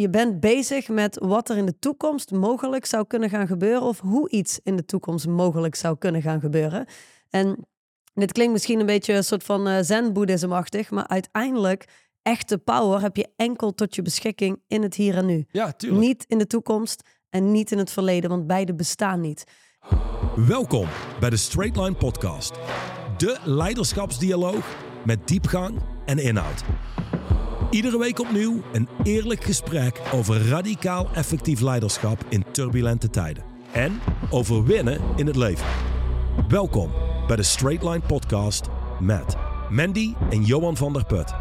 je bent bezig met wat er in de toekomst mogelijk zou kunnen gaan gebeuren of hoe iets in de toekomst mogelijk zou kunnen gaan gebeuren. En dit klinkt misschien een beetje een soort van uh, zen-boeddhismachtig, maar uiteindelijk echte power heb je enkel tot je beschikking in het hier en nu. Ja, tuurlijk. Niet in de toekomst en niet in het verleden, want beide bestaan niet. Welkom bij de Straight Line Podcast. De leiderschapsdialoog met diepgang en inhoud. Iedere week opnieuw een eerlijk gesprek over radicaal effectief leiderschap in turbulente tijden. En over winnen in het leven. Welkom bij de Straight Line Podcast met Mandy en Johan van der Put.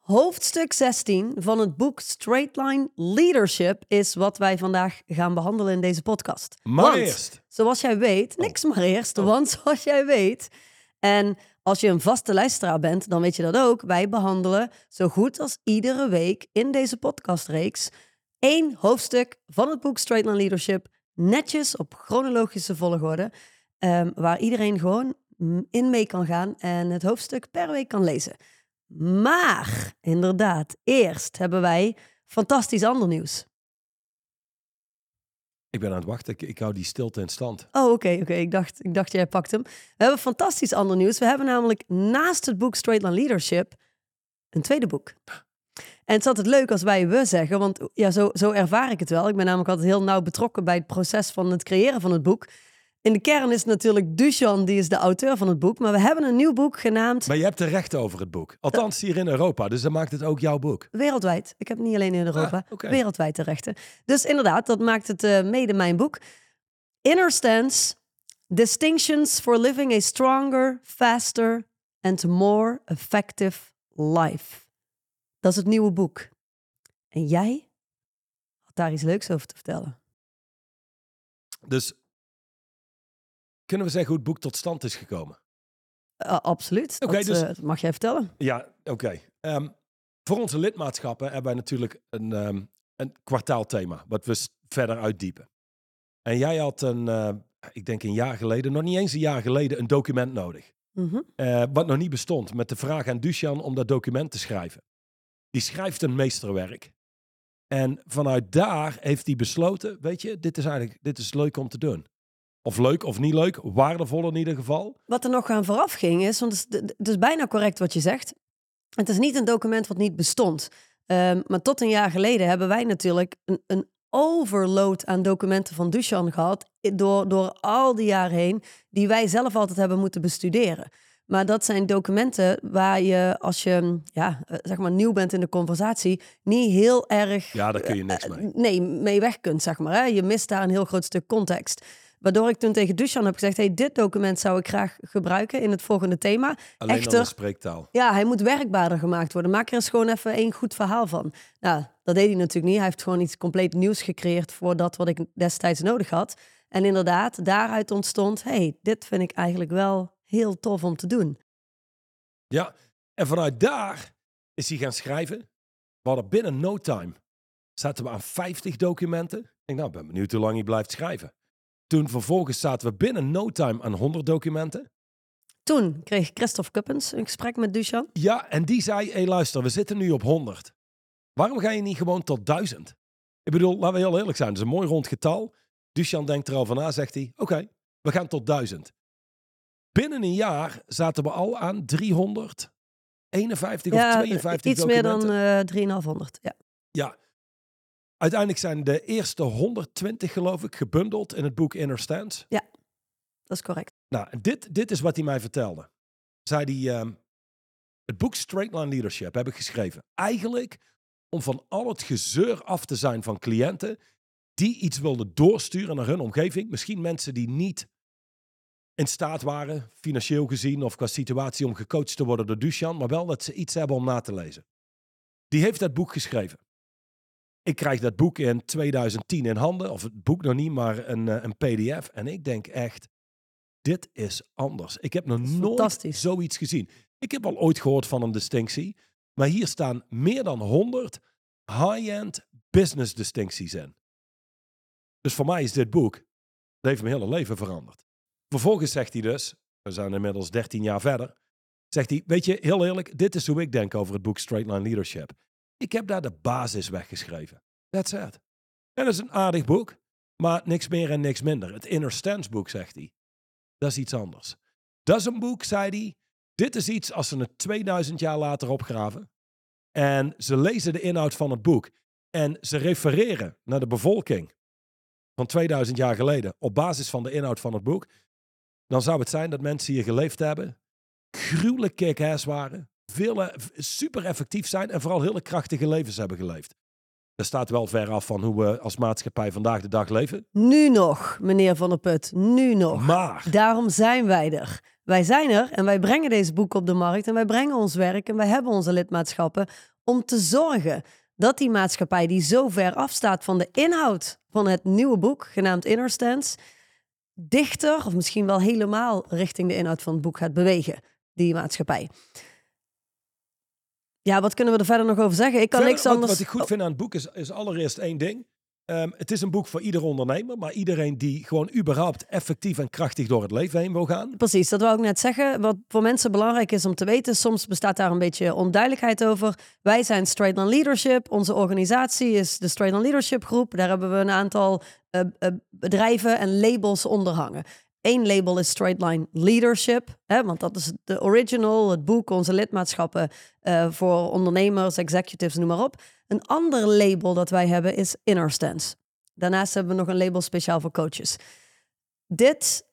Hoofdstuk 16 van het boek Straight Line Leadership is wat wij vandaag gaan behandelen in deze podcast. Maar want, eerst. Zoals jij weet, niks maar eerst, want zoals jij weet, en als je een vaste luisteraar bent, dan weet je dat ook. Wij behandelen zo goed als iedere week in deze podcastreeks één hoofdstuk van het boek Straight Line Leadership, netjes op chronologische volgorde, ehm, waar iedereen gewoon in mee kan gaan en het hoofdstuk per week kan lezen. Maar inderdaad, eerst hebben wij fantastisch ander nieuws. Ik ben aan het wachten. Ik, ik hou die stilte in stand. Oh, oké, oké. Ik, dacht, ik dacht, jij pakt hem. We hebben fantastisch ander nieuws. We hebben namelijk naast het boek Straight Line Leadership een tweede boek. En het is altijd leuk als wij we zeggen, want ja, zo, zo ervaar ik het wel. Ik ben namelijk altijd heel nauw betrokken bij het proces van het creëren van het boek. In de kern is natuurlijk Duchan, die is de auteur van het boek. Maar we hebben een nieuw boek genaamd... Maar je hebt de rechten over het boek. Althans hier in Europa, dus dan maakt het ook jouw boek. Wereldwijd. Ik heb niet alleen in Europa. Ah, oké. Wereldwijd de rechten. Dus inderdaad, dat maakt het eh, mede mijn boek. Inner Stance, Distinctions for Living a Stronger, Faster and More Effective Life. Dat is het nieuwe boek. En jij had daar iets leuks over te vertellen. Dus kunnen we zeggen hoe het boek tot stand is gekomen? Uh, absoluut. Oké, dat, dus- eh, dat mag jij vertellen. Ja, oké. Ehm, voor onze lidmaatschappen hebben wij natuurlijk een, ehm, een kwartaalthema, wat we verder uitdiepen. En jij had een, eh, ik denk een jaar geleden, nog niet eens een jaar geleden, een document nodig. Mhm. eh, wat nog niet bestond, met de vraag aan Duchan om dat document te schrijven. Die schrijft een meesterwerk. En vanuit daar heeft hij besloten, weet je, dit is eigenlijk dit is leuk om te doen. Of leuk of niet leuk, waardevol in ieder geval. Wat er nog aan vooraf ging is, want het is, het is bijna correct wat je zegt. Het is niet een document wat niet bestond. Ehm, maar tot een jaar geleden hebben wij natuurlijk een, een overload aan documenten van Duchan gehad. Door, door al die jaren heen, die wij zelf altijd hebben moeten bestuderen. Maar dat zijn documenten waar je, als je ja, eh, zeg maar nieuw bent in de conversatie, niet heel erg Ja, daar kun je niks eh, mee. nee, mee weg kunt, zeg maar. Hè? Je mist daar een heel groot stuk context. Waardoor ik toen tegen Duchan heb gezegd... Hey, dit document zou ik graag gebruiken in het volgende thema. Alleen dan Echter, de spreektaal. ja, hij moet werkbaarder gemaakt worden. Maak er eens gewoon even één goed verhaal van. Nou, dat deed hij natuurlijk niet. Hij heeft gewoon iets compleet nieuws gecreëerd... voor dat wat ik destijds nodig had. En inderdaad, daaruit ontstond... hey, dit vind ik eigenlijk wel heel tof om te doen. Ja, en vanuit daar is hij gaan schrijven. We hadden binnen no time, zaten we aan 50 documenten. Ik denk, nou, ben benieuwd hoe lang hij blijft schrijven. Toen vervolgens zaten we binnen no time aan 100 documenten. Toen kreeg Christophe Kuppens een gesprek met Duchan. Ja, en die zei, hé hey, luister, we zitten nu op 100. Waarom ga je niet gewoon tot 1000? Ik bedoel, laten we heel eerlijk zijn, dat is een mooi rond getal. Duchan denkt er al van na, zegt hij, oké, we gaan tot 1000. Binnen een jaar zaten we al aan 351 of 52 iets meer dan eh 3500. Ja. Ja. Uiteindelijk zijn de eerste 120, geloof ik, gebundeld in het boek Inner Stance. Dat is correct. Nou, dit, dit is wat hij mij vertelde. Zei hij, ehm, het boek Straight Line Leadership heb ik geschreven. Eigenlijk om van al het gezeur af te zijn van cliënten die iets wilden doorsturen naar hun omgeving. Misschien mensen die niet in staat waren, financieel gezien of qua situatie, om gecoacht te worden door Duchan, maar wel dat ze iets hebben om na te lezen. Die heeft dat boek geschreven. Ik krijg dat boek in 2010 in handen, of het boek nog niet, maar een, eh, een PDF. En ik denk echt, dit is anders. Ik heb nog nooit zoiets gezien. Ik heb al ooit gehoord van een distinctie, maar hier staan meer dan 100 high-end business distincties in. Dus voor mij is dit boek, dat heeft mijn hele leven veranderd. Vervolgens zegt hij dus, we zijn inmiddels 13 jaar verder, Zegt hij, weet je, heel eerlijk, dit is hoe ik denk over het boek Straight Line Leadership. Ik heb daar de basis weggeschreven. That's it. En dat is een aardig boek, maar niks meer en niks minder. Het Inner Stance boek, zegt hij. Dat is iets anders. Dat is een boek, zei hij. Dit is iets als ze het 2000 jaar later opgraven. En ze lezen de inhoud van het boek. En ze refereren naar de bevolking van 2000 jaar geleden op basis van de inhoud van het boek. Dan zou het zijn dat mensen hier geleefd hebben, gruwelijk kick waren, veel, super effectief zijn en vooral hele krachtige levens hebben geleefd. Dat staat wel ver af van hoe we als maatschappij vandaag de dag leven. Nu nog, meneer Van der Put, nu nog. Maar. Daarom zijn wij er. Wij zijn er en wij brengen deze boeken op de markt en wij brengen ons werk en wij hebben onze lidmaatschappen om te zorgen dat die maatschappij die zo ver afstaat van de inhoud van het nieuwe boek, genaamd Inner Stance, dichter of misschien wel helemaal richting de inhoud van het boek gaat bewegen, die maatschappij. Ja, wat kunnen we er verder nog over zeggen? Ik kan Verder, niks wat, anders. Wat ik goed vind aan het boek is, is allereerst één ding. Ehm, het is een boek voor ieder ondernemer, maar iedereen die gewoon überhaupt effectief en krachtig door het leven heen wil gaan. Precies, dat wou ik net zeggen. Wat voor mensen belangrijk is om te weten, soms bestaat daar een beetje onduidelijkheid over. Wij zijn Straight on Leadership. Onze organisatie is de Straight on Leadership Groep. Daar hebben we een aantal uh, uh, bedrijven en labels onder hangen. Eén label is Straight Line Leadership, hè, want dat is de original, het boek, onze lidmaatschappen uh, voor ondernemers, executives, noem maar op. Een ander label dat wij hebben is Inner Stance. Daarnaast hebben we nog een label speciaal voor coaches. Dit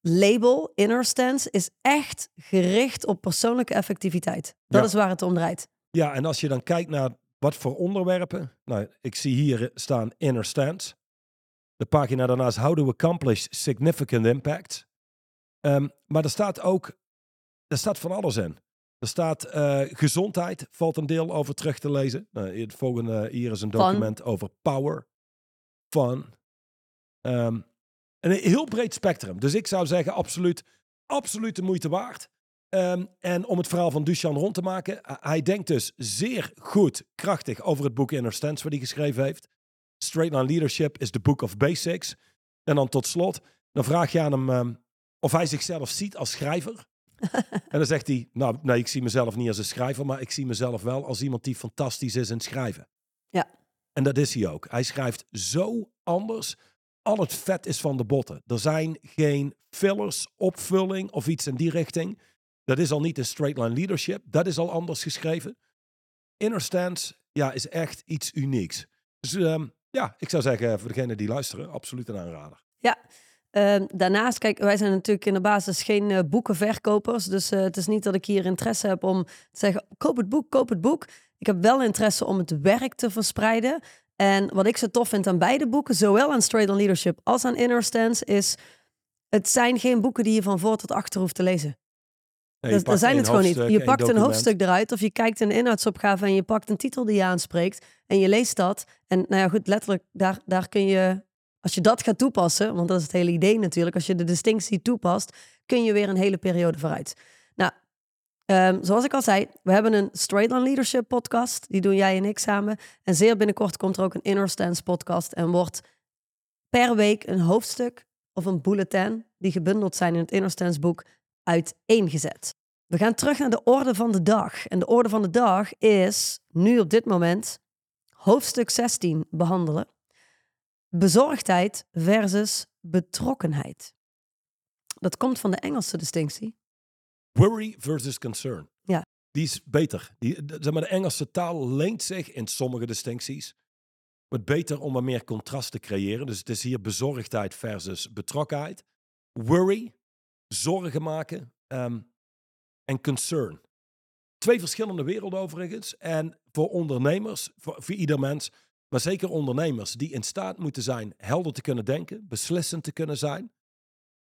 label, Inner Stance, is echt gericht op persoonlijke effectiviteit. Dat Ja. is waar het om draait. Ja, en als je dan kijkt naar wat voor onderwerpen. Nou, ik zie hier staan Inner Stance. De pagina daarnaast How to Accomplish Significant Impact. Ehm, maar er staat ook, er staat van alles in. Er staat eh, gezondheid, valt een deel over terug te lezen. Nou, het volgende hier is een Fun. document over power, fun. Ehm, een heel breed spectrum. Dus ik zou zeggen, absoluut, absoluut de moeite waard. Ehm, en om het verhaal van Duchan rond te maken, hij denkt dus zeer goed, krachtig over het boek Inner Stance wat hij geschreven heeft. Straight Line Leadership is the book of basics. En dan tot slot, dan vraag je aan hem ehm, of hij zichzelf ziet als schrijver. en dan zegt hij, nou nee, ik zie mezelf niet als een schrijver, maar ik zie mezelf wel als iemand die fantastisch is in schrijven. Ja. En dat is hij ook. Hij schrijft zo anders. Al het vet is van de botten. Er zijn geen fillers, opvulling of iets in die richting. Dat is al niet een straight line leadership. Dat is al anders geschreven. Inner Stance, ja, is echt iets unieks. Dus ehm, ja, ik zou zeggen voor degenen die luisteren, absoluut een aanrader. Ehm, daarnaast, kijk, wij zijn natuurlijk in de basis geen eh, boekenverkopers. Dus eh, het is niet dat ik hier interesse heb om te zeggen: koop het boek, koop het boek. Ik heb wel interesse om het werk te verspreiden. En wat ik zo tof vind aan beide boeken, zowel aan Straight on Leadership als aan Inner Stance, is: het zijn geen boeken die je van voor tot achter hoeft te lezen. Nee, je Dat, daar pakt zijn het gewoon niet. Je pakt een hoofdstuk eruit of je kijkt de inhoudsopgave en je pakt een titel die je aanspreekt en je leest dat. En nou ja, goed, letterlijk, daar, daar kun je, als je dat gaat toepassen, want dat is het hele idee natuurlijk, als je de distinctie toepast, kun je weer een hele periode vooruit. Nou, ehm, zoals ik al zei, we hebben een Straight on Leadership podcast, die doen jij en ik samen. En zeer binnenkort komt er ook een Inner Stance podcast en wordt per week een hoofdstuk of een bulletin die gebundeld zijn in het Inner Stance boek uiteengezet. We gaan terug naar de orde van de dag. En de orde van de dag is nu op dit moment hoofdstuk 16 behandelen. Bezorgdheid versus betrokkenheid. Dat komt van de Engelse distinctie. Worry versus concern. Ja. Die is beter. Die, de, zeg maar, de Engelse taal leent zich in sommige distincties. Wat beter om wat meer contrast te creëren. Dus het is hier bezorgdheid versus betrokkenheid. Worry, zorgen maken. ehm, en concern. Twee verschillende werelden overigens. En voor ondernemers, voor, voor ieder mens, maar zeker ondernemers die in staat moeten zijn helder te kunnen denken, beslissend te kunnen zijn.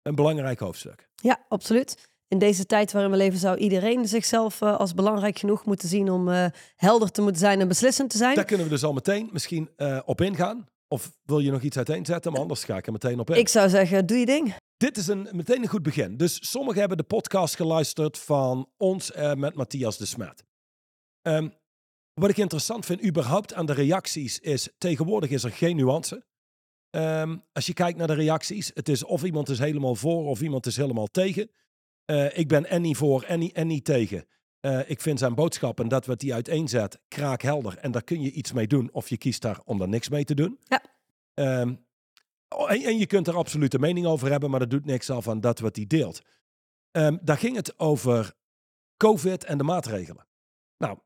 Een belangrijk hoofdstuk. Ja, absoluut. In deze tijd waarin we leven zou iedereen zichzelf eh, als belangrijk genoeg moeten zien om eh, helder te moeten zijn en beslissend te zijn. Daar kunnen we dus al meteen misschien eh, op ingaan. Of wil je nog iets uiteenzetten? Maar anders ga ik er meteen op in. Ik zou zeggen, doe je ding. Dit is een, meteen een goed begin. Dus sommigen hebben de podcast geluisterd van ons eh, met Matthias de Smet. Ehm, wat ik interessant vind überhaupt aan de reacties is... tegenwoordig is er geen nuance. Ehm, als je kijkt naar de reacties, het is of iemand is helemaal voor of iemand is helemaal tegen. Eh, ik ben en niet voor en niet, en niet tegen. Eh, ik vind zijn boodschap en dat wat hij uiteenzet kraakhelder. En daar kun je iets mee doen. Of je kiest daar om daar niks mee te doen. Ja. Ehm, en, en je kunt er absoluut een mening over hebben, maar dat doet niks af aan dat wat hij deelt. Ehm, daar ging het over COVID en de maatregelen. Nou,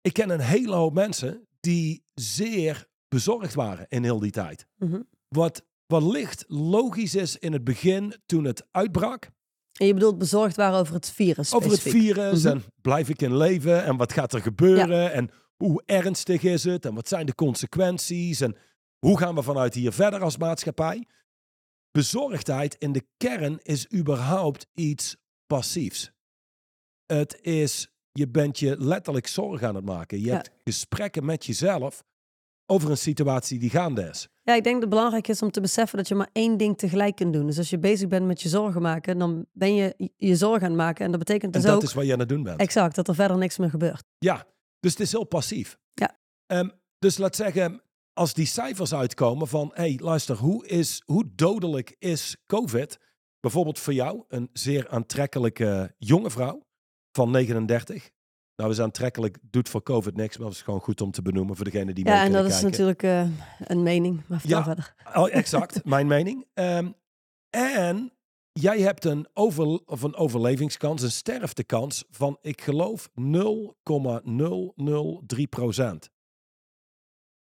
ik ken een hele hoop mensen die zeer bezorgd waren in heel die tijd. Mhm. Wat wellicht logisch is in het begin toen het uitbrak. En je bedoelt bezorgd waren over het virus Over het virus Mhm. en blijf ik in leven en wat gaat er gebeuren en hoe ernstig is het en wat zijn de consequenties en hoe gaan we vanuit hier verder als maatschappij. Bezorgdheid in de kern is überhaupt iets passiefs. Het is, je bent je letterlijk zorgen aan het maken. Je Ja. hebt gesprekken met jezelf over een situatie die gaande is. Ja, ik denk dat het belangrijk is om te beseffen dat je maar één ding tegelijk kunt doen. Dus als je bezig bent met je zorgen maken, dan ben je je zorgen aan het maken. En dat betekent En dus dat ook is wat je aan het doen bent. exact dat er verder niks meer gebeurt. Ja, dus het is heel passief. Ja. Ehm, dus laat zeggen, als die cijfers uitkomen van, hé, hey, luister, hoe, is, hoe dodelijk is COVID? Bijvoorbeeld voor jou, een zeer aantrekkelijke jonge vrouw van 39. Nou, is aantrekkelijk, doet voor COVID niks, maar dat is gewoon goed om te benoemen voor degene die mee Ja, en dat is natuurlijk eh, een mening. Maar Ja. verder. Oh, exact, mijn mening. Ehm, en jij hebt een, over, of een overlevingskans, een sterftekans van, ik geloof, 0,003 procent.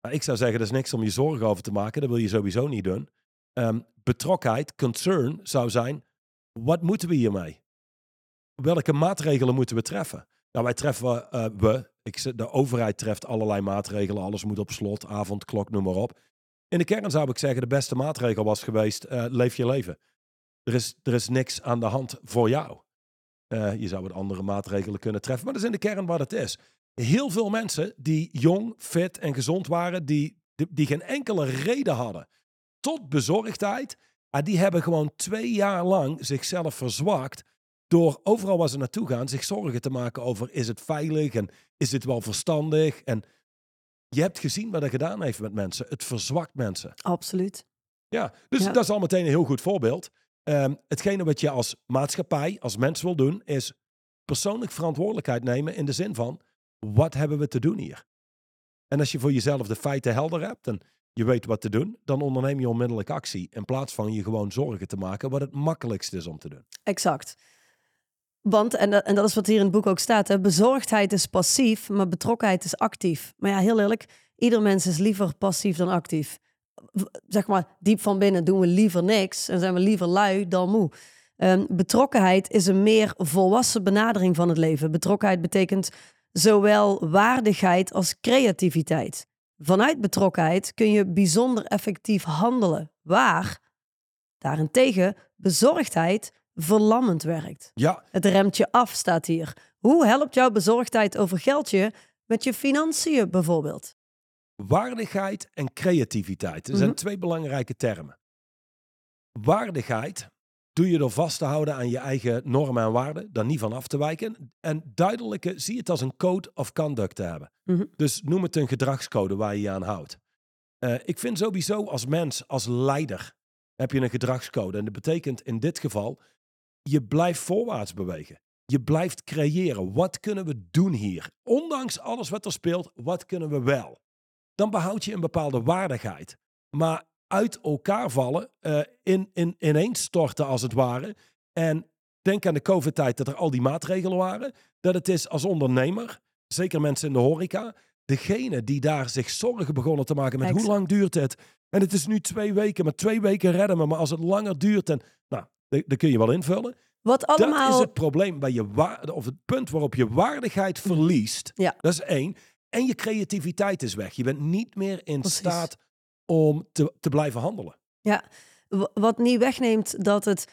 Ik zou zeggen, dat is niks om je zorgen over te maken. Dat wil je sowieso niet doen. Ehm, betrokkenheid, concern, zou zijn, wat moeten we hiermee? Welke maatregelen moeten we treffen? Nou, wij treffen, eh, we, ik, de overheid treft allerlei maatregelen. Alles moet op slot, avondklok, noem maar op. In de kern zou ik zeggen, de beste maatregel was geweest, eh, leef je leven. Er is, er is niks aan de hand voor jou. Eh, je zou wat andere maatregelen kunnen treffen, maar dat is in de kern wat het is. Heel veel mensen die jong, fit en gezond waren, die, die, die geen enkele reden hadden tot bezorgdheid, ah, die hebben gewoon twee jaar lang zichzelf verzwakt door overal waar ze naartoe gaan zich zorgen te maken over is het veilig en is dit wel verstandig. En je hebt gezien wat dat gedaan heeft met mensen. Het verzwakt mensen. Absoluut. Ja, dus Ja. dat is al meteen een heel goed voorbeeld. Ehm, hetgene wat je als maatschappij, als mens wil doen, is persoonlijk verantwoordelijkheid nemen in de zin van, wat hebben we te doen hier? En als je voor jezelf de feiten helder hebt en je weet wat te doen, dan onderneem je onmiddellijk actie. In plaats van je gewoon zorgen te maken, wat het makkelijkst is om te doen. Exact. Want, en en dat is wat hier in het boek ook staat, hè, bezorgdheid is passief, maar betrokkenheid is actief. Maar ja, heel eerlijk, ieder mens is liever passief dan actief. Zeg maar, diep van binnen doen we liever niks en zijn we liever lui dan moe. Ehm, betrokkenheid is een meer volwassen benadering van het leven. Betrokkenheid betekent zowel waardigheid als creativiteit. Vanuit betrokkenheid kun je bijzonder effectief handelen. Waar, daarentegen, bezorgdheid verlammend werkt. Ja, Het remt je af, staat hier. Hoe helpt jouw bezorgdheid over geld je met je financiën bijvoorbeeld? waardigheid en creativiteit. Er zijn Mhm. twee belangrijke termen. Waardigheid doe je door vast te houden aan je eigen normen en waarden, daar niet van af te wijken. En duidelijke, zie het als een code of conduct te hebben. Mhm. Dus noem het een gedragscode waar je je aan houdt. Eh, ik vind sowieso als mens, als leider, heb je een gedragscode. En dat betekent in dit geval, je blijft voorwaarts bewegen. Je blijft creëren. Wat kunnen we doen hier? Ondanks alles wat er speelt, wat kunnen we wel? Dan behoud je een bepaalde waardigheid. Maar uit elkaar vallen, eh, in, in, ineenstorten als het ware. En denk aan de COVID-tijd dat er al die maatregelen waren. Dat het is als ondernemer, zeker mensen in de horeca, degene die daar zich zorgen begonnen te maken met Exact. hoe lang duurt het? En het is nu twee weken, maar twee weken redden we. Maar als het langer duurt, dan, nou, dat kun je wel invullen. Wat allemaal... Dat is het probleem bij je waarde, of het punt waarop je waardigheid verliest. Ja. Dat is één. En je creativiteit is weg. Je bent niet meer in Precies. staat om te, te blijven handelen. Ja, wat niet wegneemt dat het,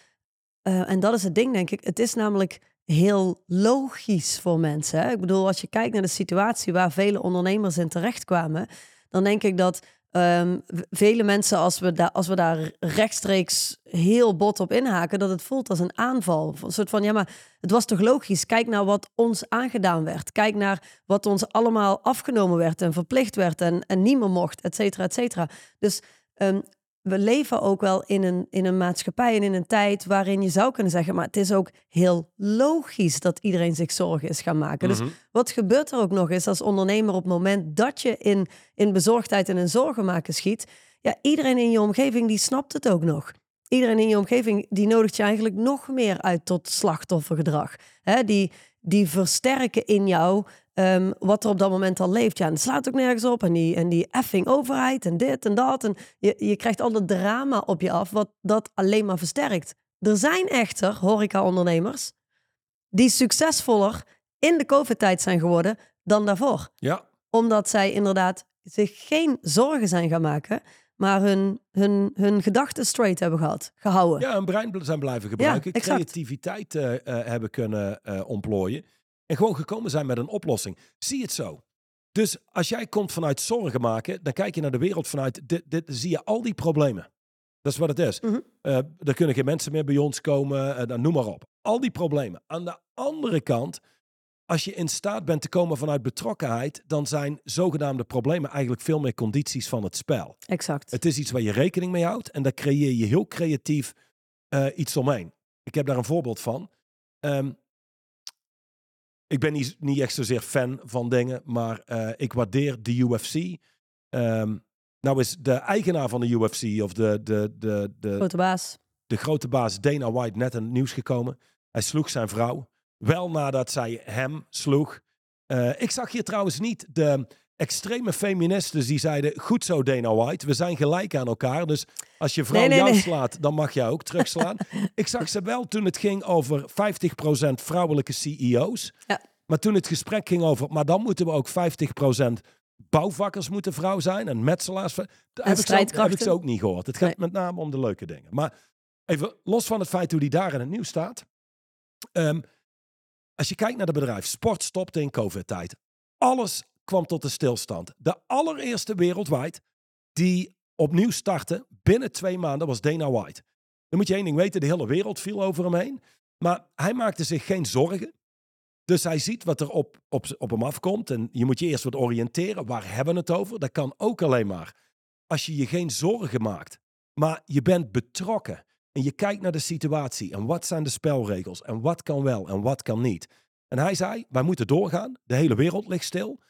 eh, en dat is het ding denk ik, het is namelijk heel logisch voor mensen. Hè? Ik bedoel, als je kijkt naar de situatie waar vele ondernemers in terechtkwamen, dan denk ik dat ehm, vele mensen, als we, daar als we daar rechtstreeks heel bot op inhaken, dat het voelt als een aanval. Een soort van, ja, maar het was toch logisch? Kijk naar wat ons aangedaan werd. Kijk naar wat ons allemaal afgenomen werd en verplicht werd en, en niet meer mocht, et cetera, et cetera. Dus ehm, we leven ook wel in een, in een maatschappij en in een tijd waarin je zou kunnen zeggen, maar het is ook heel logisch dat iedereen zich zorgen is gaan maken. Dus Mhm. wat gebeurt er ook nog is als ondernemer op het moment dat je in, in bezorgdheid en in zorgen maken schiet, ja, iedereen in je omgeving die snapt het ook nog. Iedereen in je omgeving die nodigt je eigenlijk nog meer uit tot slachtoffergedrag. Hè, die, die versterken in jou ehm, wat er op dat moment al leeft. Ja, en het slaat ook nergens op. En die, en die effing overheid en dit en dat. En je, je krijgt al dat drama op je af, wat dat alleen maar versterkt. Er zijn echter horeca-ondernemers die succesvoller in de COVID-tijd zijn geworden dan daarvoor. Ja, Omdat zij inderdaad zich geen zorgen zijn gaan maken, maar hun, hun, hun gedachten straight hebben gehad, gehouden. ja, een brein zijn blijven gebruiken. creativiteit eh, eh, hebben kunnen eh, ontplooien. En gewoon gekomen zijn met een oplossing. Zie het zo. Dus als jij komt vanuit zorgen maken, dan kijk je naar de wereld vanuit, dit, dit zie je al die problemen. Dat is wat het is. Mhm. Eh, er kunnen geen mensen meer bij ons komen, eh, dan noem maar op. Al die problemen. Aan de andere kant, als je in staat bent te komen vanuit betrokkenheid, dan zijn zogenaamde problemen eigenlijk veel meer condities van het spel. Exact. Het is iets waar je rekening mee houdt en daar creëer je heel creatief eh, iets omheen. Ik heb daar een voorbeeld van. Ehm, ik ben niet, niet echt zozeer fan van dingen, maar eh, ik waardeer de UFC. Ehm, nou is de eigenaar van de UFC of de, de, de, de, Grote baas. de grote baas Dana White net in het nieuws gekomen. Hij sloeg zijn vrouw. Wel nadat zij hem sloeg. Eh, ik zag hier trouwens niet de extreme feministen die zeiden... Goed zo Dana White, we zijn gelijk aan elkaar. Dus als je vrouw Nee, nee, jou nee. slaat, dan mag jij ook terugslaan. ik zag ze wel toen het ging over 50% vrouwelijke CEO's. Ja. Maar toen het gesprek ging over... Maar dan moeten we ook 50% bouwvakkers moeten vrouw zijn en metselaars. Daar heb, ik ze ook- heb ik ze ook niet gehoord. Het gaat met name om de leuke dingen. Maar even los van het feit hoe die daar in het nieuws staat. Ehm, als je kijkt naar het bedrijf, sport stopte in COVID-tijd. Alles kwam tot een stilstand. De allereerste wereldwijd die opnieuw startte binnen twee maanden was Dana White. Dan moet je één ding weten, de hele wereld viel over hem heen. Maar hij maakte zich geen zorgen. Dus hij ziet wat er op, op, op hem afkomt. En je moet je eerst wat oriënteren. Waar hebben we het over? Dat kan ook alleen maar als je je geen zorgen maakt. Maar je bent betrokken. En je kijkt naar de situatie. En wat zijn de spelregels? En wat kan wel en wat kan niet? En hij zei, wij moeten doorgaan. De hele wereld ligt stil.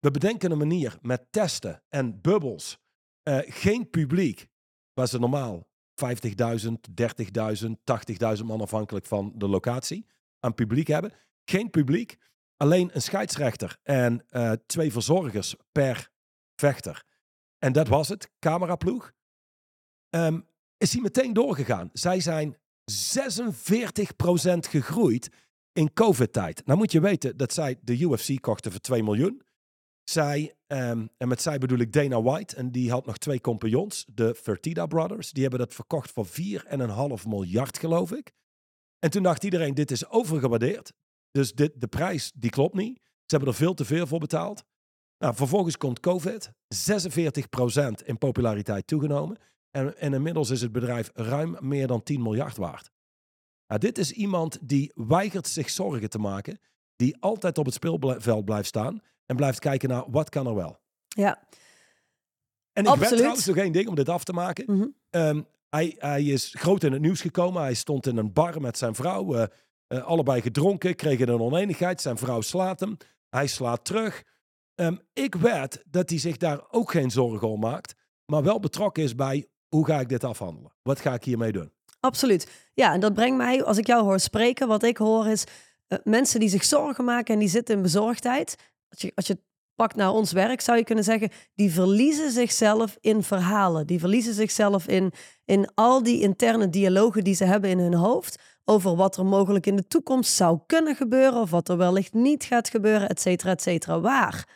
We bedenken een manier met testen en bubbels. Eh, geen publiek, waar ze normaal 50.000, 30.000, 80.000 man afhankelijk van de locatie aan publiek hebben. Geen publiek, alleen een scheidsrechter en eh, twee verzorgers per vechter. En dat was het, cameraploeg. Ehm, is hij meteen doorgegaan. Zij zijn 46% gegroeid in COVID-tijd. Nou moet je weten dat zij de UFC kochten voor 2 miljoen. Zij, ehm, en met zij bedoel ik Dana White, en die had nog twee compagnons, de Fertitta Brothers. Die hebben dat verkocht voor 4,5 miljard, geloof ik. En toen dacht iedereen, dit is overgewaardeerd. Dus dit, de prijs, die klopt niet. Ze hebben er veel te veel voor betaald. Nou, vervolgens komt COVID, 46% in populariteit toegenomen. En, en inmiddels is het bedrijf ruim meer dan 10 miljard waard. Nou, dit is iemand die weigert zich zorgen te maken, die altijd op het speelveld blijft staan en blijft kijken naar wat kan er wel. Ja, En ik ben Absoluut. trouwens nog één ding om dit af te maken. Mhm. Ehm, hij, hij is groot in het nieuws gekomen. Hij stond in een bar met zijn vrouw. eh, eh, allebei gedronken, kregen een oneenigheid. Zijn vrouw slaat hem. Hij slaat terug. Ehm, ik weet dat hij zich daar ook geen zorgen om maakt. Maar wel betrokken is bij hoe ga ik dit afhandelen? Wat ga ik hiermee doen? absoluut. Ja, en dat brengt mij, als ik jou hoor spreken, wat ik hoor is eh, mensen die zich zorgen maken en die zitten in bezorgdheid. Als je, als je het pakt naar ons werk, zou je kunnen zeggen, die verliezen zichzelf in verhalen. Die verliezen zichzelf in, in al die interne dialogen die ze hebben in hun hoofd over wat er mogelijk in de toekomst zou kunnen gebeuren of wat er wellicht niet gaat gebeuren, et cetera, et cetera. Waar?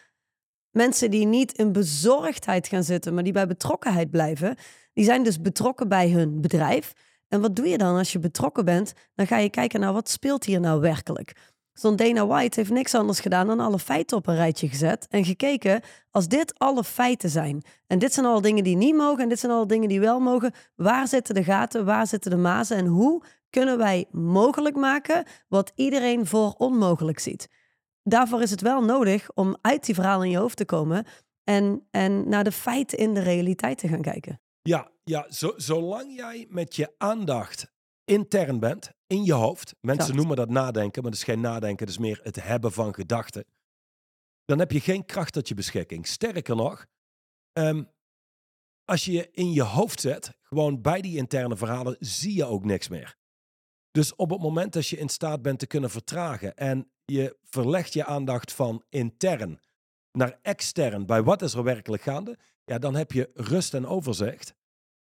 Mensen die niet in bezorgdheid gaan zitten, maar die bij betrokkenheid blijven, die zijn dus betrokken bij hun bedrijf. En wat doe je dan als je betrokken bent? Dan ga je kijken naar wat speelt hier nou werkelijk. Zo'n Dana White heeft niks anders gedaan dan alle feiten op een rijtje gezet en gekeken als dit alle feiten zijn. En dit zijn alle dingen die niet mogen en dit zijn alle dingen die wel mogen. Waar zitten de gaten? Waar zitten de mazen? En hoe kunnen wij mogelijk maken wat iedereen voor onmogelijk ziet? Daarvoor is het wel nodig om uit die verhalen in je hoofd te komen en, en naar de feiten in de realiteit te gaan kijken. Ja, ja zo, zolang jij met je aandacht intern bent, in je hoofd. Mensen noemen dat nadenken, maar dat is geen nadenken, dat is meer het hebben van gedachten. Dan heb je geen kracht tot je beschikking. Sterker nog, ehm, als je je in je hoofd zet, gewoon bij die interne verhalen, zie je ook niks meer. Dus op het moment dat je in staat bent te kunnen vertragen en je verlegt je aandacht van intern naar extern bij wat is er werkelijk gaande, ja, dan heb je rust en overzicht.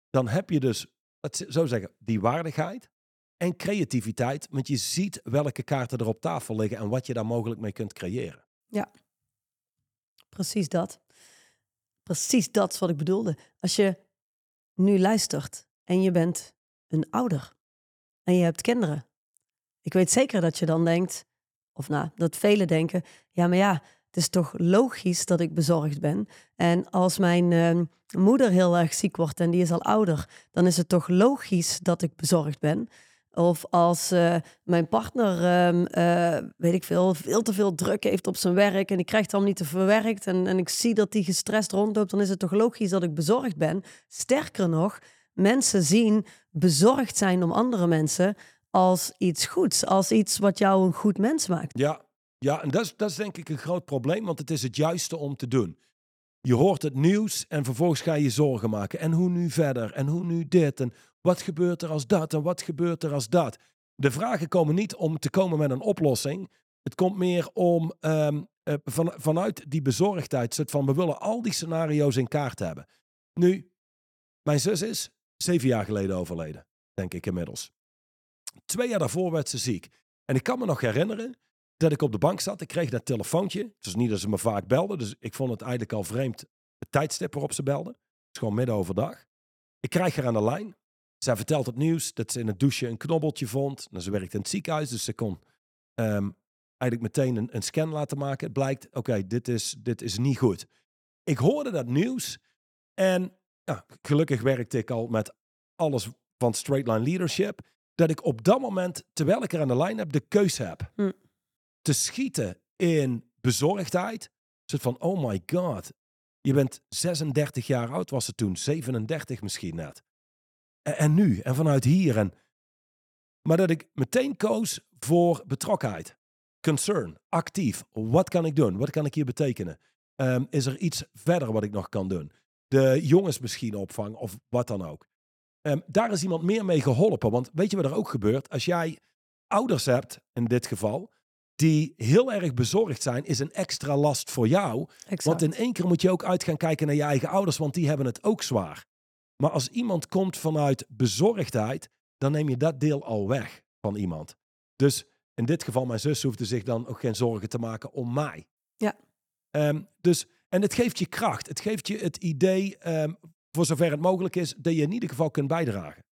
Dan heb je dus, ik zo zeggen, die waardigheid en creativiteit, want je ziet welke kaarten er op tafel liggen en wat je daar mogelijk mee kunt creëren. Precies dat. Precies dat is wat ik bedoelde. Als je nu luistert en je bent een ouder en je hebt kinderen. Ik weet zeker dat je dan denkt, of nou, dat velen denken, ja, maar ja, het is toch logisch dat ik bezorgd ben. En als mijn ehm, moeder heel erg ziek wordt en die is al ouder, dan is het toch logisch dat ik bezorgd ben. Of als eh, mijn partner, ehm, eh, weet ik veel, veel te veel druk heeft op zijn werk en die krijgt het allemaal niet te verwerkt en, en ik zie dat die gestrest rondloopt, dan is het toch logisch dat ik bezorgd ben. Sterker nog, mensen zien bezorgd zijn om andere mensen als iets goeds, als iets wat jou een goed mens maakt. Ja, ja en dat is, dat denk ik een groot probleem, want het is het juiste om te doen. Je hoort het nieuws en vervolgens ga je zorgen maken. En hoe nu verder? En hoe nu dit? En wat gebeurt er als dat? En wat gebeurt er als dat? De vragen komen niet om te komen met een oplossing. Het komt meer om ehm, eh, van, vanuit die bezorgdheid, soort van we willen al die scenario's in kaart hebben. Nu, mijn zus is zeven jaar geleden overleden, denk ik inmiddels. Twee jaar daarvoor werd ze ziek. En ik kan me nog herinneren dat ik op de bank zat. Ik kreeg dat telefoontje. Het is niet dat ze me vaak belden, dus ik vond het eigenlijk al vreemd het tijdstip waarop ze belden. Het is gewoon midden overdag. Ik krijg haar aan de lijn. Zij vertelt het nieuws dat ze in het douche een knobbeltje vond. Nou, ze werkt in het ziekenhuis, dus ze kon ehm, eigenlijk meteen een, een scan laten maken. Het blijkt, oké, dit, is, dit is niet goed. Ik hoorde dat nieuws en ja, gelukkig werkte ik al met alles van Straight Line Leadership. Dat ik op dat moment, terwijl ik er aan de lijn heb, de keuze heb. Hm. Te schieten in bezorgdheid. Soort van, oh my god. Je bent 36 jaar oud, was het toen. 37 misschien net. En, en nu, en vanuit hier. En, maar dat ik meteen koos voor betrokkenheid. Concern, actief. Wat kan ik doen? Wat kan ik hier betekenen? Ehm, is er iets verder wat ik nog kan doen? De jongens misschien opvangen of wat dan ook. Ehm, daar is iemand meer mee geholpen. Want weet je wat er ook gebeurt? Als jij ouders hebt, in dit geval, die heel erg bezorgd zijn, is een extra last voor jou. Exact. Want in één keer moet je ook uit gaan kijken naar je eigen ouders, want die hebben het ook zwaar. Maar als iemand komt vanuit bezorgdheid, dan neem je dat deel al weg van iemand. Dus in dit geval, mijn zus hoefde zich dan ook geen zorgen te maken om mij. Ja. Ehm, dus, en het geeft je kracht. Het geeft je het idee, ehm, voor zover het mogelijk is, dat je in ieder geval kunt bijdragen.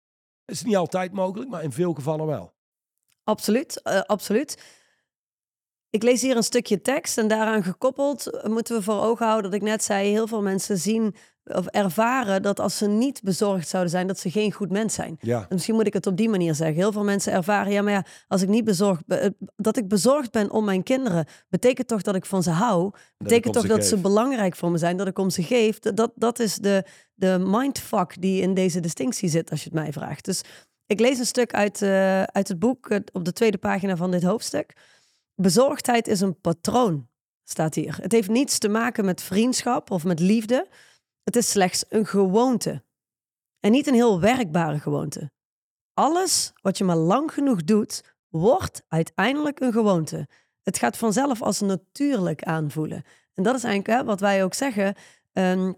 Het is niet altijd mogelijk, maar in veel gevallen wel. Absoluut, eh, absoluut. Ik lees hier een stukje tekst en daaraan gekoppeld moeten we voor ogen houden dat ik net zei, heel veel mensen zien of ervaren dat als ze niet bezorgd zouden zijn, dat ze geen goed mens zijn. Ja, En misschien moet ik het op die manier zeggen. Heel veel mensen ervaren, ja, maar ja, als ik niet bezorgd ben, eh, dat ik bezorgd ben om mijn kinderen, betekent toch dat ik van ze hou. Betekent toch dat ze belangrijk voor me zijn, dat ik om ze geef. Dat, dat is de, de mindfuck die in deze distinctie zit, als je het mij vraagt. Dus ik lees een stuk uit, eh, uit het boek op de tweede pagina van dit hoofdstuk. Bezorgdheid is een patroon, staat hier. Het heeft niets te maken met vriendschap of met liefde. Het is slechts een gewoonte. En niet een heel werkbare gewoonte. Alles wat je maar lang genoeg doet, wordt uiteindelijk een gewoonte. Het gaat vanzelf als natuurlijk aanvoelen. En dat is eigenlijk hè, wat wij ook zeggen. ehm,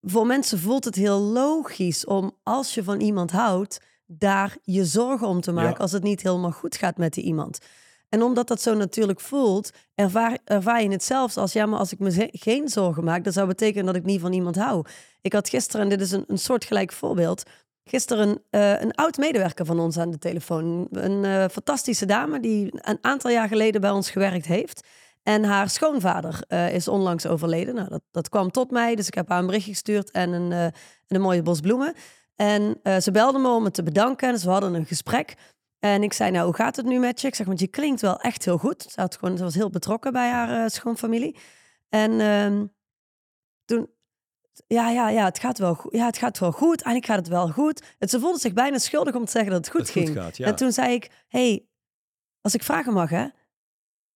voor mensen voelt het heel logisch om, als je van iemand houdt, daar je zorgen om te maken Ja. als het niet helemaal goed gaat met die iemand. En omdat dat zo natuurlijk voelt, ervaar, je het zelfs als, ja, maar als ik me geen zorgen maak, dat zou betekenen dat ik niet van iemand hou. Ik had gisteren, en dit is een, een soortgelijk voorbeeld, gisteren een, eh, oud medewerker van ons aan de telefoon. Een eh, fantastische dame die een aantal jaar geleden bij ons gewerkt heeft. En haar schoonvader eh, is onlangs overleden. Nou, dat, dat kwam tot mij, dus ik heb haar een berichtje gestuurd en een, en een mooie bos bloemen. En ze belde me om me te bedanken. Dus we hadden een gesprek. En ik zei, nou, hoe gaat het nu met je? Ik zeg, want je klinkt wel echt heel goed. Ze, had gewoon, ze was heel betrokken bij haar eh, schoonfamilie. En ehm, toen ja, ja, ja, het gaat wel goed. Ja, het gaat wel goed. Eigenlijk gaat het wel goed. Het, ze voelde zich bijna schuldig om te zeggen dat het goed Dat het ging. goed gaat, ja. En toen zei ik, hey, als ik vragen mag, hè,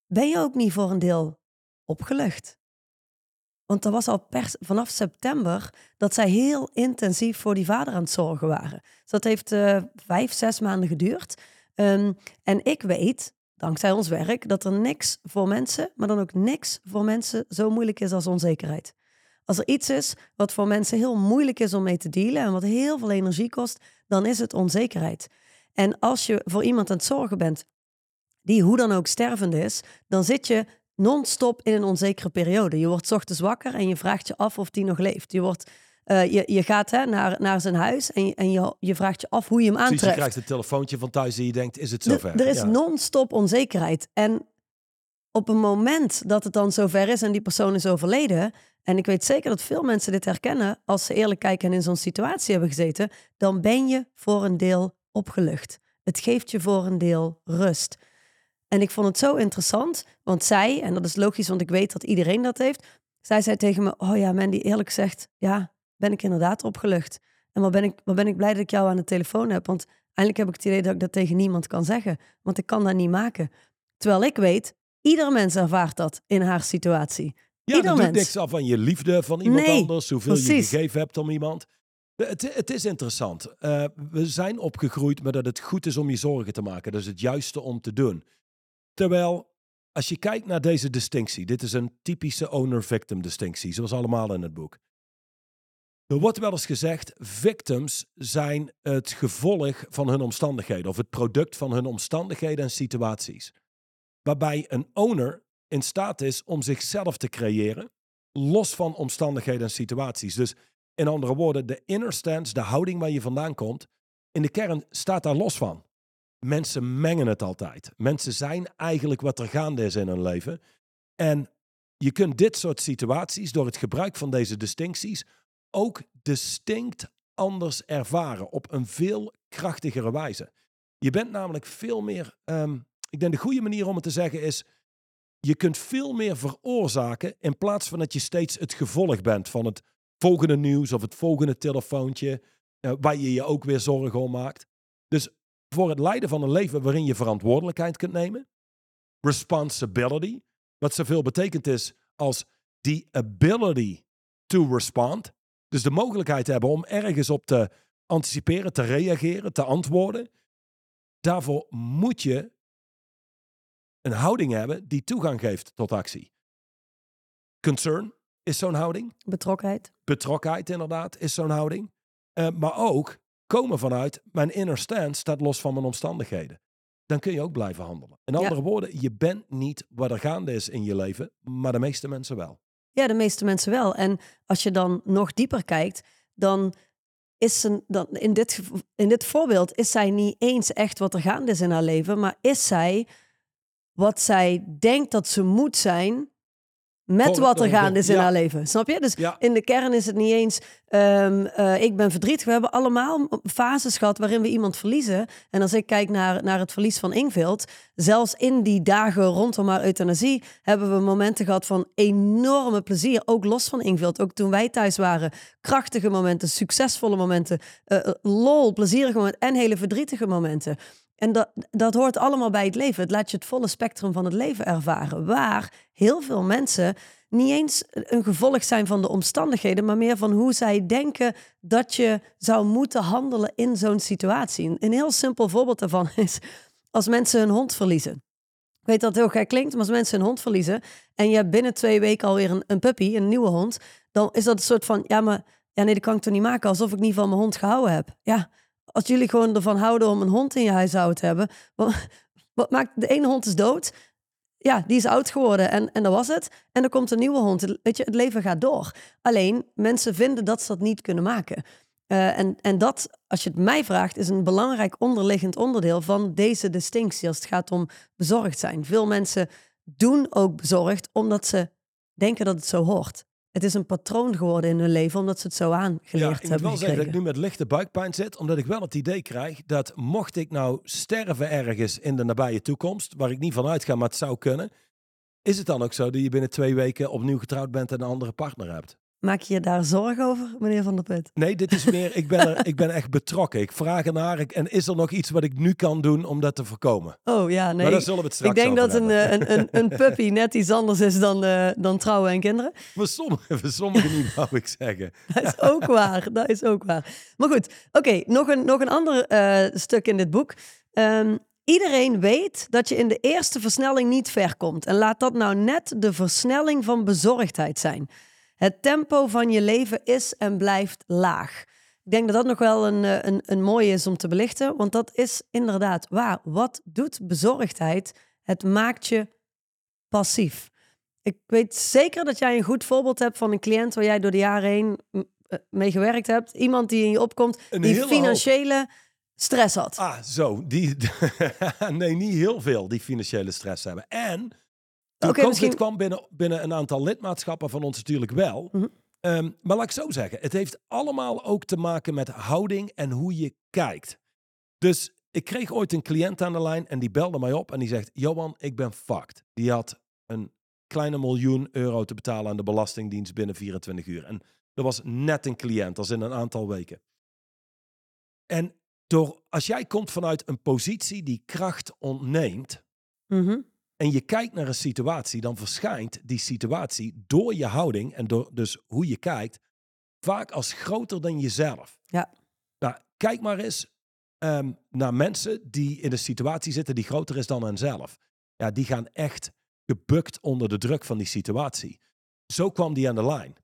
ben je ook niet voor een deel opgelucht? Want dat was al vanaf september dat zij heel intensief voor die vader aan het zorgen waren. Dus dat heeft eh, vijf, zes maanden geduurd. Ehm, en ik weet, dankzij ons werk, dat er niks voor mensen, maar dan ook niks voor mensen zo moeilijk is als onzekerheid. Als er iets is wat voor mensen heel moeilijk is om mee te dealen en wat heel veel energie kost, dan is het onzekerheid. En als je voor iemand aan het zorgen bent die hoe dan ook stervend is, dan zit je non-stop in een onzekere periode. Je wordt ochtends wakker en je vraagt je af of die nog leeft. Je, wordt, eh, je, je gaat hè, naar, naar zijn huis en, je, en je, je vraagt je af hoe je hem Precies, je krijgt een telefoontje van thuis en je denkt, is het Er- zover? Er is Ja. non-stop onzekerheid. En op een moment dat het dan zover is en die persoon is overleden, en ik weet zeker dat veel mensen dit herkennen als ze eerlijk kijken en in zo'n situatie hebben gezeten, dan ben je voor een deel opgelucht. Het geeft je voor een deel rust. En ik vond het zo interessant, want zij, en dat is logisch, want ik weet dat iedereen dat heeft, zij zei tegen me, oh ja, Mandy, eerlijk gezegd, ja, ben ik inderdaad opgelucht. En wat ben ik, wat ben ik blij dat ik jou aan de telefoon heb, want Eigenlijk heb ik het idee dat ik dat tegen niemand kan zeggen, want ik kan dat niet maken. Terwijl ik weet, ieder mens ervaart dat in haar situatie. Ja, Ieder dat doet mens. niks af van je liefde van iemand Nee, anders, hoeveel je gegeven hebt om iemand. De- Het, het is interessant. Eh, we zijn opgegroeid met dat het goed is om je zorgen te maken. Dat is het juiste om te doen. Terwijl, als je kijkt naar deze distinctie, dit is een typische owner-victim distinctie, zoals allemaal in het boek. Er wordt wel eens gezegd, victims zijn het gevolg van hun omstandigheden of het product van hun omstandigheden en situaties. Waarbij een owner in staat is om zichzelf te creëren, los van omstandigheden en situaties. Dus in andere woorden, de inner stance, de houding waar je vandaan komt, in de kern staat daar los van. Mensen mengen het altijd. Mensen zijn eigenlijk wat er gaande is in hun leven. En je kunt dit soort situaties, door het gebruik van deze distincties, ook distinct anders ervaren op een veel krachtigere wijze. Je bent namelijk veel meer, ehm, ik denk de goede manier om het te zeggen is, je kunt veel meer veroorzaken in plaats van dat je steeds het gevolg bent van het volgende nieuws of het volgende telefoontje, eh, waar je je ook weer zorgen om maakt. Dus voor het leiden van een leven waarin je verantwoordelijkheid kunt nemen, responsibility, wat zoveel betekent is als the ability to respond, dus de mogelijkheid hebben om ergens op te anticiperen, te reageren, te antwoorden. Daarvoor moet je een houding hebben die toegang geeft tot actie. Concern is zo'n houding. Betrokkenheid. Betrokkenheid inderdaad is zo'n houding. Eh, maar ook komen vanuit mijn inner stand staat los van mijn omstandigheden. Dan kun je ook blijven handelen. In Ja. andere woorden, je bent niet wat er gaande is in je leven, maar de meeste mensen wel. Ja, de meeste mensen wel. En als je dan nog dieper kijkt, dan is ze, dan in, dit, in dit voorbeeld is zij niet eens echt wat er gaande is in haar leven, maar is zij wat zij denkt dat ze moet zijn met wat er gaande is in ja. haar leven. Snap je? Dus Ja. in de kern is het niet eens, ehm, eh, ik ben verdrietig. We hebben allemaal fases gehad waarin we iemand verliezen. En als ik kijk naar, naar het verlies van Ingvild, zelfs in die dagen rondom haar euthanasie, hebben we momenten gehad van enorme plezier. Ook los van Ingvild. Ook toen wij thuis waren. Krachtige momenten, succesvolle momenten, eh, eh, lol, plezierige momenten en hele verdrietige momenten. En dat, dat hoort allemaal bij het leven. Het laat je het volle spectrum van het leven ervaren. Waar heel veel mensen niet eens een gevolg zijn van de omstandigheden, maar meer van hoe zij denken dat je zou moeten handelen in zo'n situatie. Een- heel simpel voorbeeld daarvan is als mensen hun hond verliezen. Ik weet dat het heel gek klinkt, maar als mensen hun hond verliezen en je hebt binnen twee weken alweer een, een puppy, een nieuwe hond, dan is dat een soort van, ja, maar ja, nee, dat kan ik toch niet maken alsof ik niet van mijn hond gehouden heb. Ja, als jullie gewoon ervan houden om een hond in je huishouden te hebben, wat, maakt de ene hond is dood, ja, die is oud geworden en, en dat was het. En er komt een nieuwe hond. Weet je, het leven gaat door. Alleen, mensen vinden dat ze dat niet kunnen maken. Eh, en, en dat, als je het mij vraagt, is een belangrijk onderliggend onderdeel van deze distinctie als het gaat om bezorgd zijn. Veel mensen doen ook bezorgd omdat ze denken dat het zo hoort. Het is een patroon geworden in hun leven omdat ze het zo Ja, aangeleerd ik moet hebben wel zeggen dat ik nu met lichte buikpijn zit, omdat ik wel het idee krijg dat mocht ik nou sterven ergens in de nabije toekomst, waar ik niet van uitga, maar het zou kunnen, is het dan ook zo dat je binnen twee weken opnieuw getrouwd bent en een andere partner hebt? Maak je je daar zorgen over, meneer Van der Put? Nee, dit is meer, ik ben, er, ik ben echt betrokken. Ik vraag ernaar ik- en is er nog iets wat ik nu kan doen om dat te voorkomen? Oh ja, nee. Maar daar zullen we het straks ik denk dat een, eh, een, een, een puppy net iets anders is dan, eh, dan trouwen en kinderen. Voor sommigen, voor sommigen niet, wou ik zeggen. Dat is ook waar. Dat is ook waar. Maar goed, oké, nog, een, nog een ander eh, stuk in dit boek. Ehm, iedereen weet dat je in de eerste versnelling niet ver komt. En laat dat nou net de versnelling van bezorgdheid zijn. Het tempo van je leven is en blijft laag. Ik denk dat dat nog wel een, eh, een, een mooie is om te belichten. Want dat is inderdaad waar. Wat doet bezorgdheid? Het maakt je passief. Ik weet zeker dat jij een goed voorbeeld hebt van een cliënt waar jij door de jaren heen m, eh, mee gewerkt hebt. Iemand die in je opkomt, Een die financiële stress had. Ah, zo. Die, nee, niet heel veel die financiële stress hebben. En toen COVID misschien- kwam binnen, binnen een aantal lidmaatschappen van ons natuurlijk wel. Mhm. Ehm, maar laat ik zo zeggen, het heeft allemaal ook te maken met houding en hoe je kijkt. Dus ik kreeg ooit een cliënt aan de lijn en die belde mij op en die zegt, Johan, ik ben fucked. Die had een kleine miljoen euro te betalen aan de Belastingdienst binnen 24 uur. En dat was net een cliënt, als in een aantal weken. En door, als jij komt vanuit een positie die kracht ontneemt Mhm. En je kijkt naar een situatie, dan verschijnt die situatie door je houding en door dus hoe je kijkt, vaak als groter dan jezelf. Ja. Nou, kijk maar eens ehm, naar mensen die in een situatie zitten die groter is dan henzelf. Ja, die gaan echt gebukt onder de druk van die situatie. Zo kwam die aan de lijn.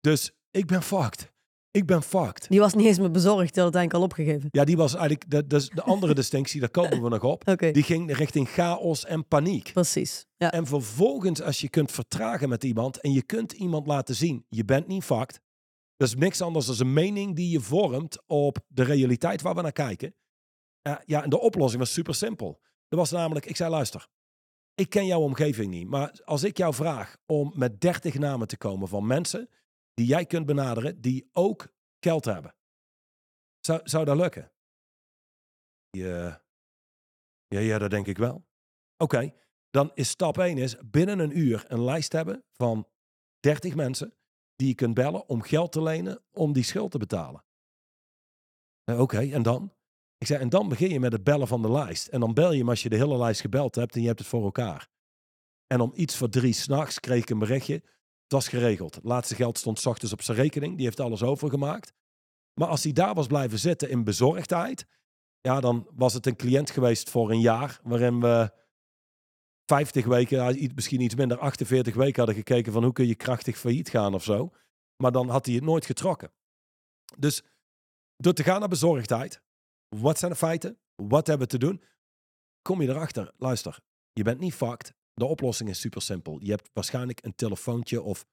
Dus ik ben fucked. Ik ben fucked. Die was niet eens meer bezorgd, die had het eigenlijk al opgegeven. Ja, die was eigenlijk de, de, de andere distinctie, daar komen we nog op. Die ging richting chaos en paniek. precies. Ja. En vervolgens, als je kunt vertragen met iemand en je kunt iemand laten zien, je bent niet fucked. Dat is niks anders dan een mening die je vormt op de realiteit waar we naar kijken. Uh, ja, en de oplossing was super simpel. Dat was namelijk, ik zei luister, ik ken jouw omgeving niet, maar als ik jou vraag om met 30 namen te komen van mensen die jij kunt benaderen, die ook geld hebben. Zou, zou dat lukken? Ja, ja, ja, dat denk ik wel. Oké, dan is stap 1 is binnen een uur een lijst hebben van 30 mensen die je kunt bellen om geld te lenen om die schuld te betalen. Eh, Oké, en dan? Ik zei, en dan begin je met het bellen van de lijst. En dan bel je hem als je de hele lijst gebeld hebt en je hebt het voor elkaar. En om iets voor drie s'nachts kreeg ik een berichtje. Was geregeld. Het laatste geld stond 's ochtends op zijn rekening. Die heeft alles overgemaakt. Maar als hij daar was blijven zitten in bezorgdheid, ja, dan was het een cliënt geweest voor een jaar, waarin we 50 weken, misschien iets minder, 48 weken hadden gekeken van hoe kun je krachtig failliet gaan of zo. Maar dan had hij het nooit getrokken. Dus door te gaan naar bezorgdheid, wat zijn de feiten? Wat hebben we te doen? Kom je erachter, luister, je bent niet fucked. De oplossing is super simpel. Je hebt waarschijnlijk een telefoontje of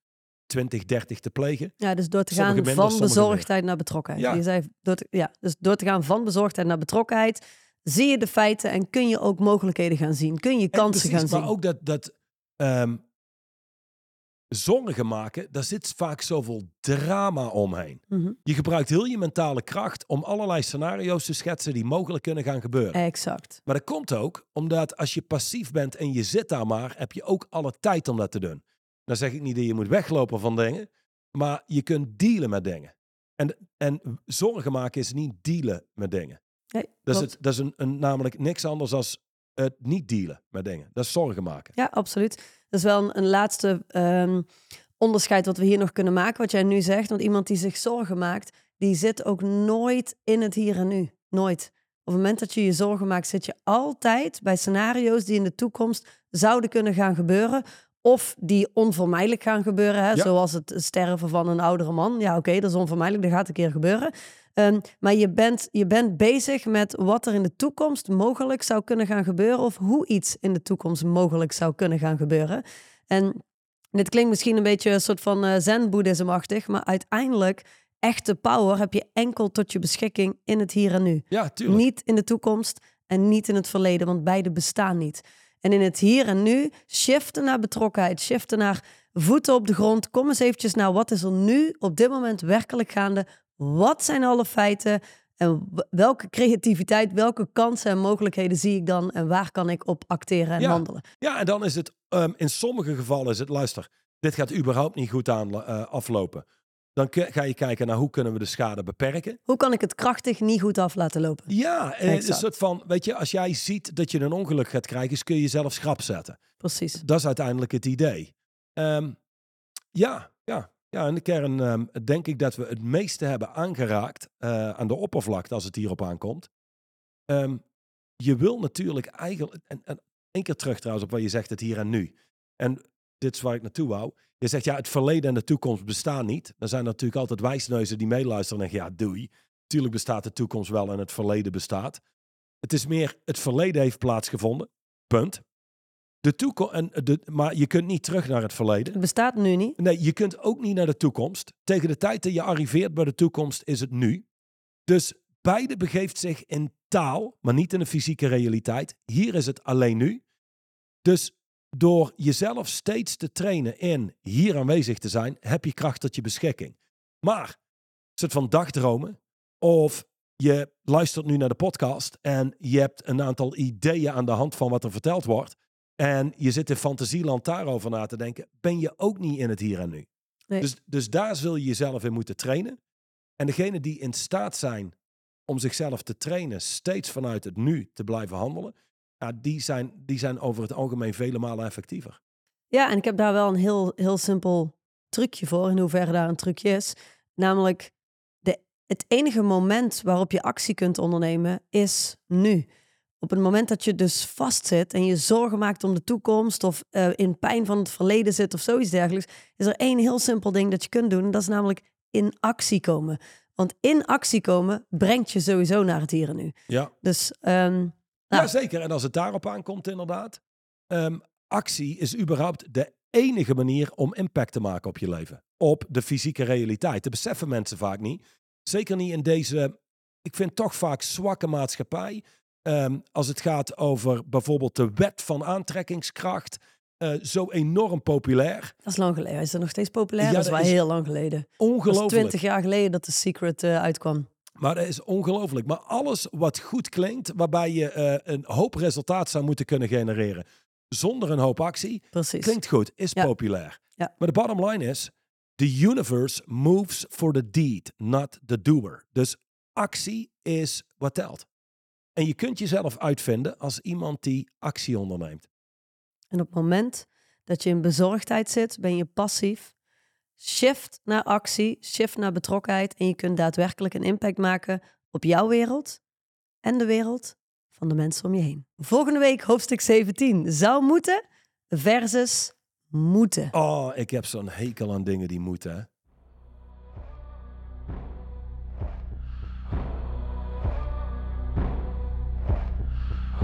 20, 30 te plegen. ja, dus door te Sommige gaan minder, van bezorgdheid naar betrokkenheid. Ja. Je zei, door te, ja, dus door te gaan van bezorgdheid naar betrokkenheid, zie je de feiten en kun je ook mogelijkheden gaan zien. Kun je En kansen precies, gaan zien. Maar ook dat, dat ehm, zorgen maken, daar zit vaak zoveel drama omheen. Mhm. Je gebruikt heel je mentale kracht om allerlei scenario's te schetsen die mogelijk kunnen gaan gebeuren. Exact. Maar dat komt ook omdat als je passief bent en je zit daar maar, heb je ook alle tijd om dat te doen. Dan zeg ik niet dat je moet weglopen van dingen, maar je kunt dealen met dingen. En, en zorgen maken is niet dealen met dingen. Nee, Dat is, het, dat is een, een, namelijk niks anders dan het niet dealen met dingen. Dat is zorgen maken. Ja, absoluut. Dat is wel een, een laatste ehm, onderscheid wat we hier nog kunnen maken, wat jij nu zegt. Want iemand die zich zorgen maakt, die zit ook nooit in het hier en nu. Nooit. Op het moment dat je je zorgen maakt, zit je altijd bij scenario's die in de toekomst zouden kunnen gaan gebeuren. Of die onvermijdelijk gaan gebeuren. Hè? Ja. Zoals het sterven van een oudere man. Ja, oké, dat is onvermijdelijk. Dat gaat een keer gebeuren. Ehm, maar je bent, je bent bezig met wat er in de toekomst mogelijk zou kunnen gaan gebeuren. Of hoe iets in de toekomst mogelijk zou kunnen gaan gebeuren. En dit klinkt misschien een beetje een soort van eh zen-boeddhisme-achtig. Maar uiteindelijk, echte power heb je enkel tot je beschikking in het hier en nu. Ja, tuurlijk. Niet in de toekomst en niet in het verleden, want beide bestaan niet. En in het hier en nu shiften naar betrokkenheid, shiften naar voeten op de grond. Kom eens eventjes naar wat is er nu op dit moment werkelijk gaande? Wat zijn alle feiten? En welke creativiteit, welke kansen en mogelijkheden zie ik dan? En waar kan ik op acteren en Ja. handelen? Ja, en dan is het, ehm, in sommige gevallen is het, luister, dit gaat überhaupt niet goed aan, eh, aflopen. Dan ga je kijken naar hoe kunnen we de schade beperken. Hoe kan ik het krachtig niet goed af laten lopen? Ja, eh, een soort van, weet je, als jij ziet dat je een ongeluk gaat krijgen, kun je jezelf schrap zetten. Precies. Dat is uiteindelijk het idee. Ehm, ja, ja, in de kern ehm, denk ik dat we het meeste hebben aangeraakt eh, aan de oppervlakte als het hierop aankomt. Ehm, je wil natuurlijk eigenlijk, en, en één keer terug trouwens op wat je zegt, het hier en nu. En dit is waar ik naartoe wou. Je zegt ja, het verleden en de toekomst bestaan niet. Dan zijn er natuurlijk altijd wijsneuzen die meeluisteren en zeggen ja, doei. Tuurlijk bestaat de toekomst wel en het verleden bestaat. Het is meer, het verleden heeft plaatsgevonden. Punt. De toekomst, en de, maar je kunt niet terug naar het verleden. Het bestaat nu niet. Nee, je kunt ook niet naar de toekomst. Tegen de tijd dat je arriveert bij de toekomst is het nu. Dus beide begeeft zich in taal, maar niet in de fysieke realiteit. Hier is het alleen nu. Dus door jezelf steeds te trainen in hier aanwezig te zijn, heb je kracht tot je beschikking. Maar, een soort van dagdromen, of je luistert nu naar de podcast en je hebt een aantal ideeën aan de hand van wat er verteld wordt. En je zit in fantasieland daarover na te denken, ben je ook niet in het hier en nu. Nee. Dus, dus daar zul je jezelf in moeten trainen. En degenen die in staat zijn om zichzelf te trainen, steeds vanuit het nu te blijven handelen, ja, die, zijn, die zijn over het algemeen vele malen effectiever. Ja, en ik heb daar wel een heel, heel simpel trucje voor, in hoeverre daar een trucje is. Namelijk, de, het enige moment waarop je actie kunt ondernemen is nu. Op het moment dat je dus vastzit en je zorgen maakt om de toekomst of eh, in pijn van het verleden zit of zoiets dergelijks, is er één heel simpel ding dat je kunt doen. En dat is namelijk in actie komen. Want in actie komen brengt je sowieso naar het hier en nu. Ja. Dus ehm, Ja, Nou. zeker. En als het daarop aankomt, inderdaad. ehm, actie is überhaupt de enige manier om impact te maken op je leven. Op de fysieke realiteit. Dat beseffen mensen vaak niet. Zeker niet in deze, ik vind toch vaak zwakke maatschappij. Ehm, als het gaat over bijvoorbeeld de wet van aantrekkingskracht. eh, zo enorm populair. dat is lang geleden. Is dat nog steeds populair? Ja, dat is dat wel heel lang geleden. Dat Ongelooflijk. twintig jaar geleden dat The Secret eh, uitkwam. Maar dat is ongelooflijk. Maar alles wat goed klinkt, waarbij je eh, een hoop resultaat zou moeten kunnen genereren. Zonder een hoop actie, Precies. Klinkt goed, is Ja. populair. Ja. Maar de bottom line is, the universe moves for the deed, not the doer. Dus actie is wat telt. En je kunt jezelf uitvinden als iemand die actie onderneemt. En op het moment dat je in bezorgdheid zit, ben je passief. Shift naar actie, shift naar betrokkenheid. En je kunt daadwerkelijk een impact maken op jouw wereld en de wereld van de mensen om je heen. Volgende week hoofdstuk 17. Zou moeten versus moeten. Oh, ik heb zo'n hekel aan dingen die moeten.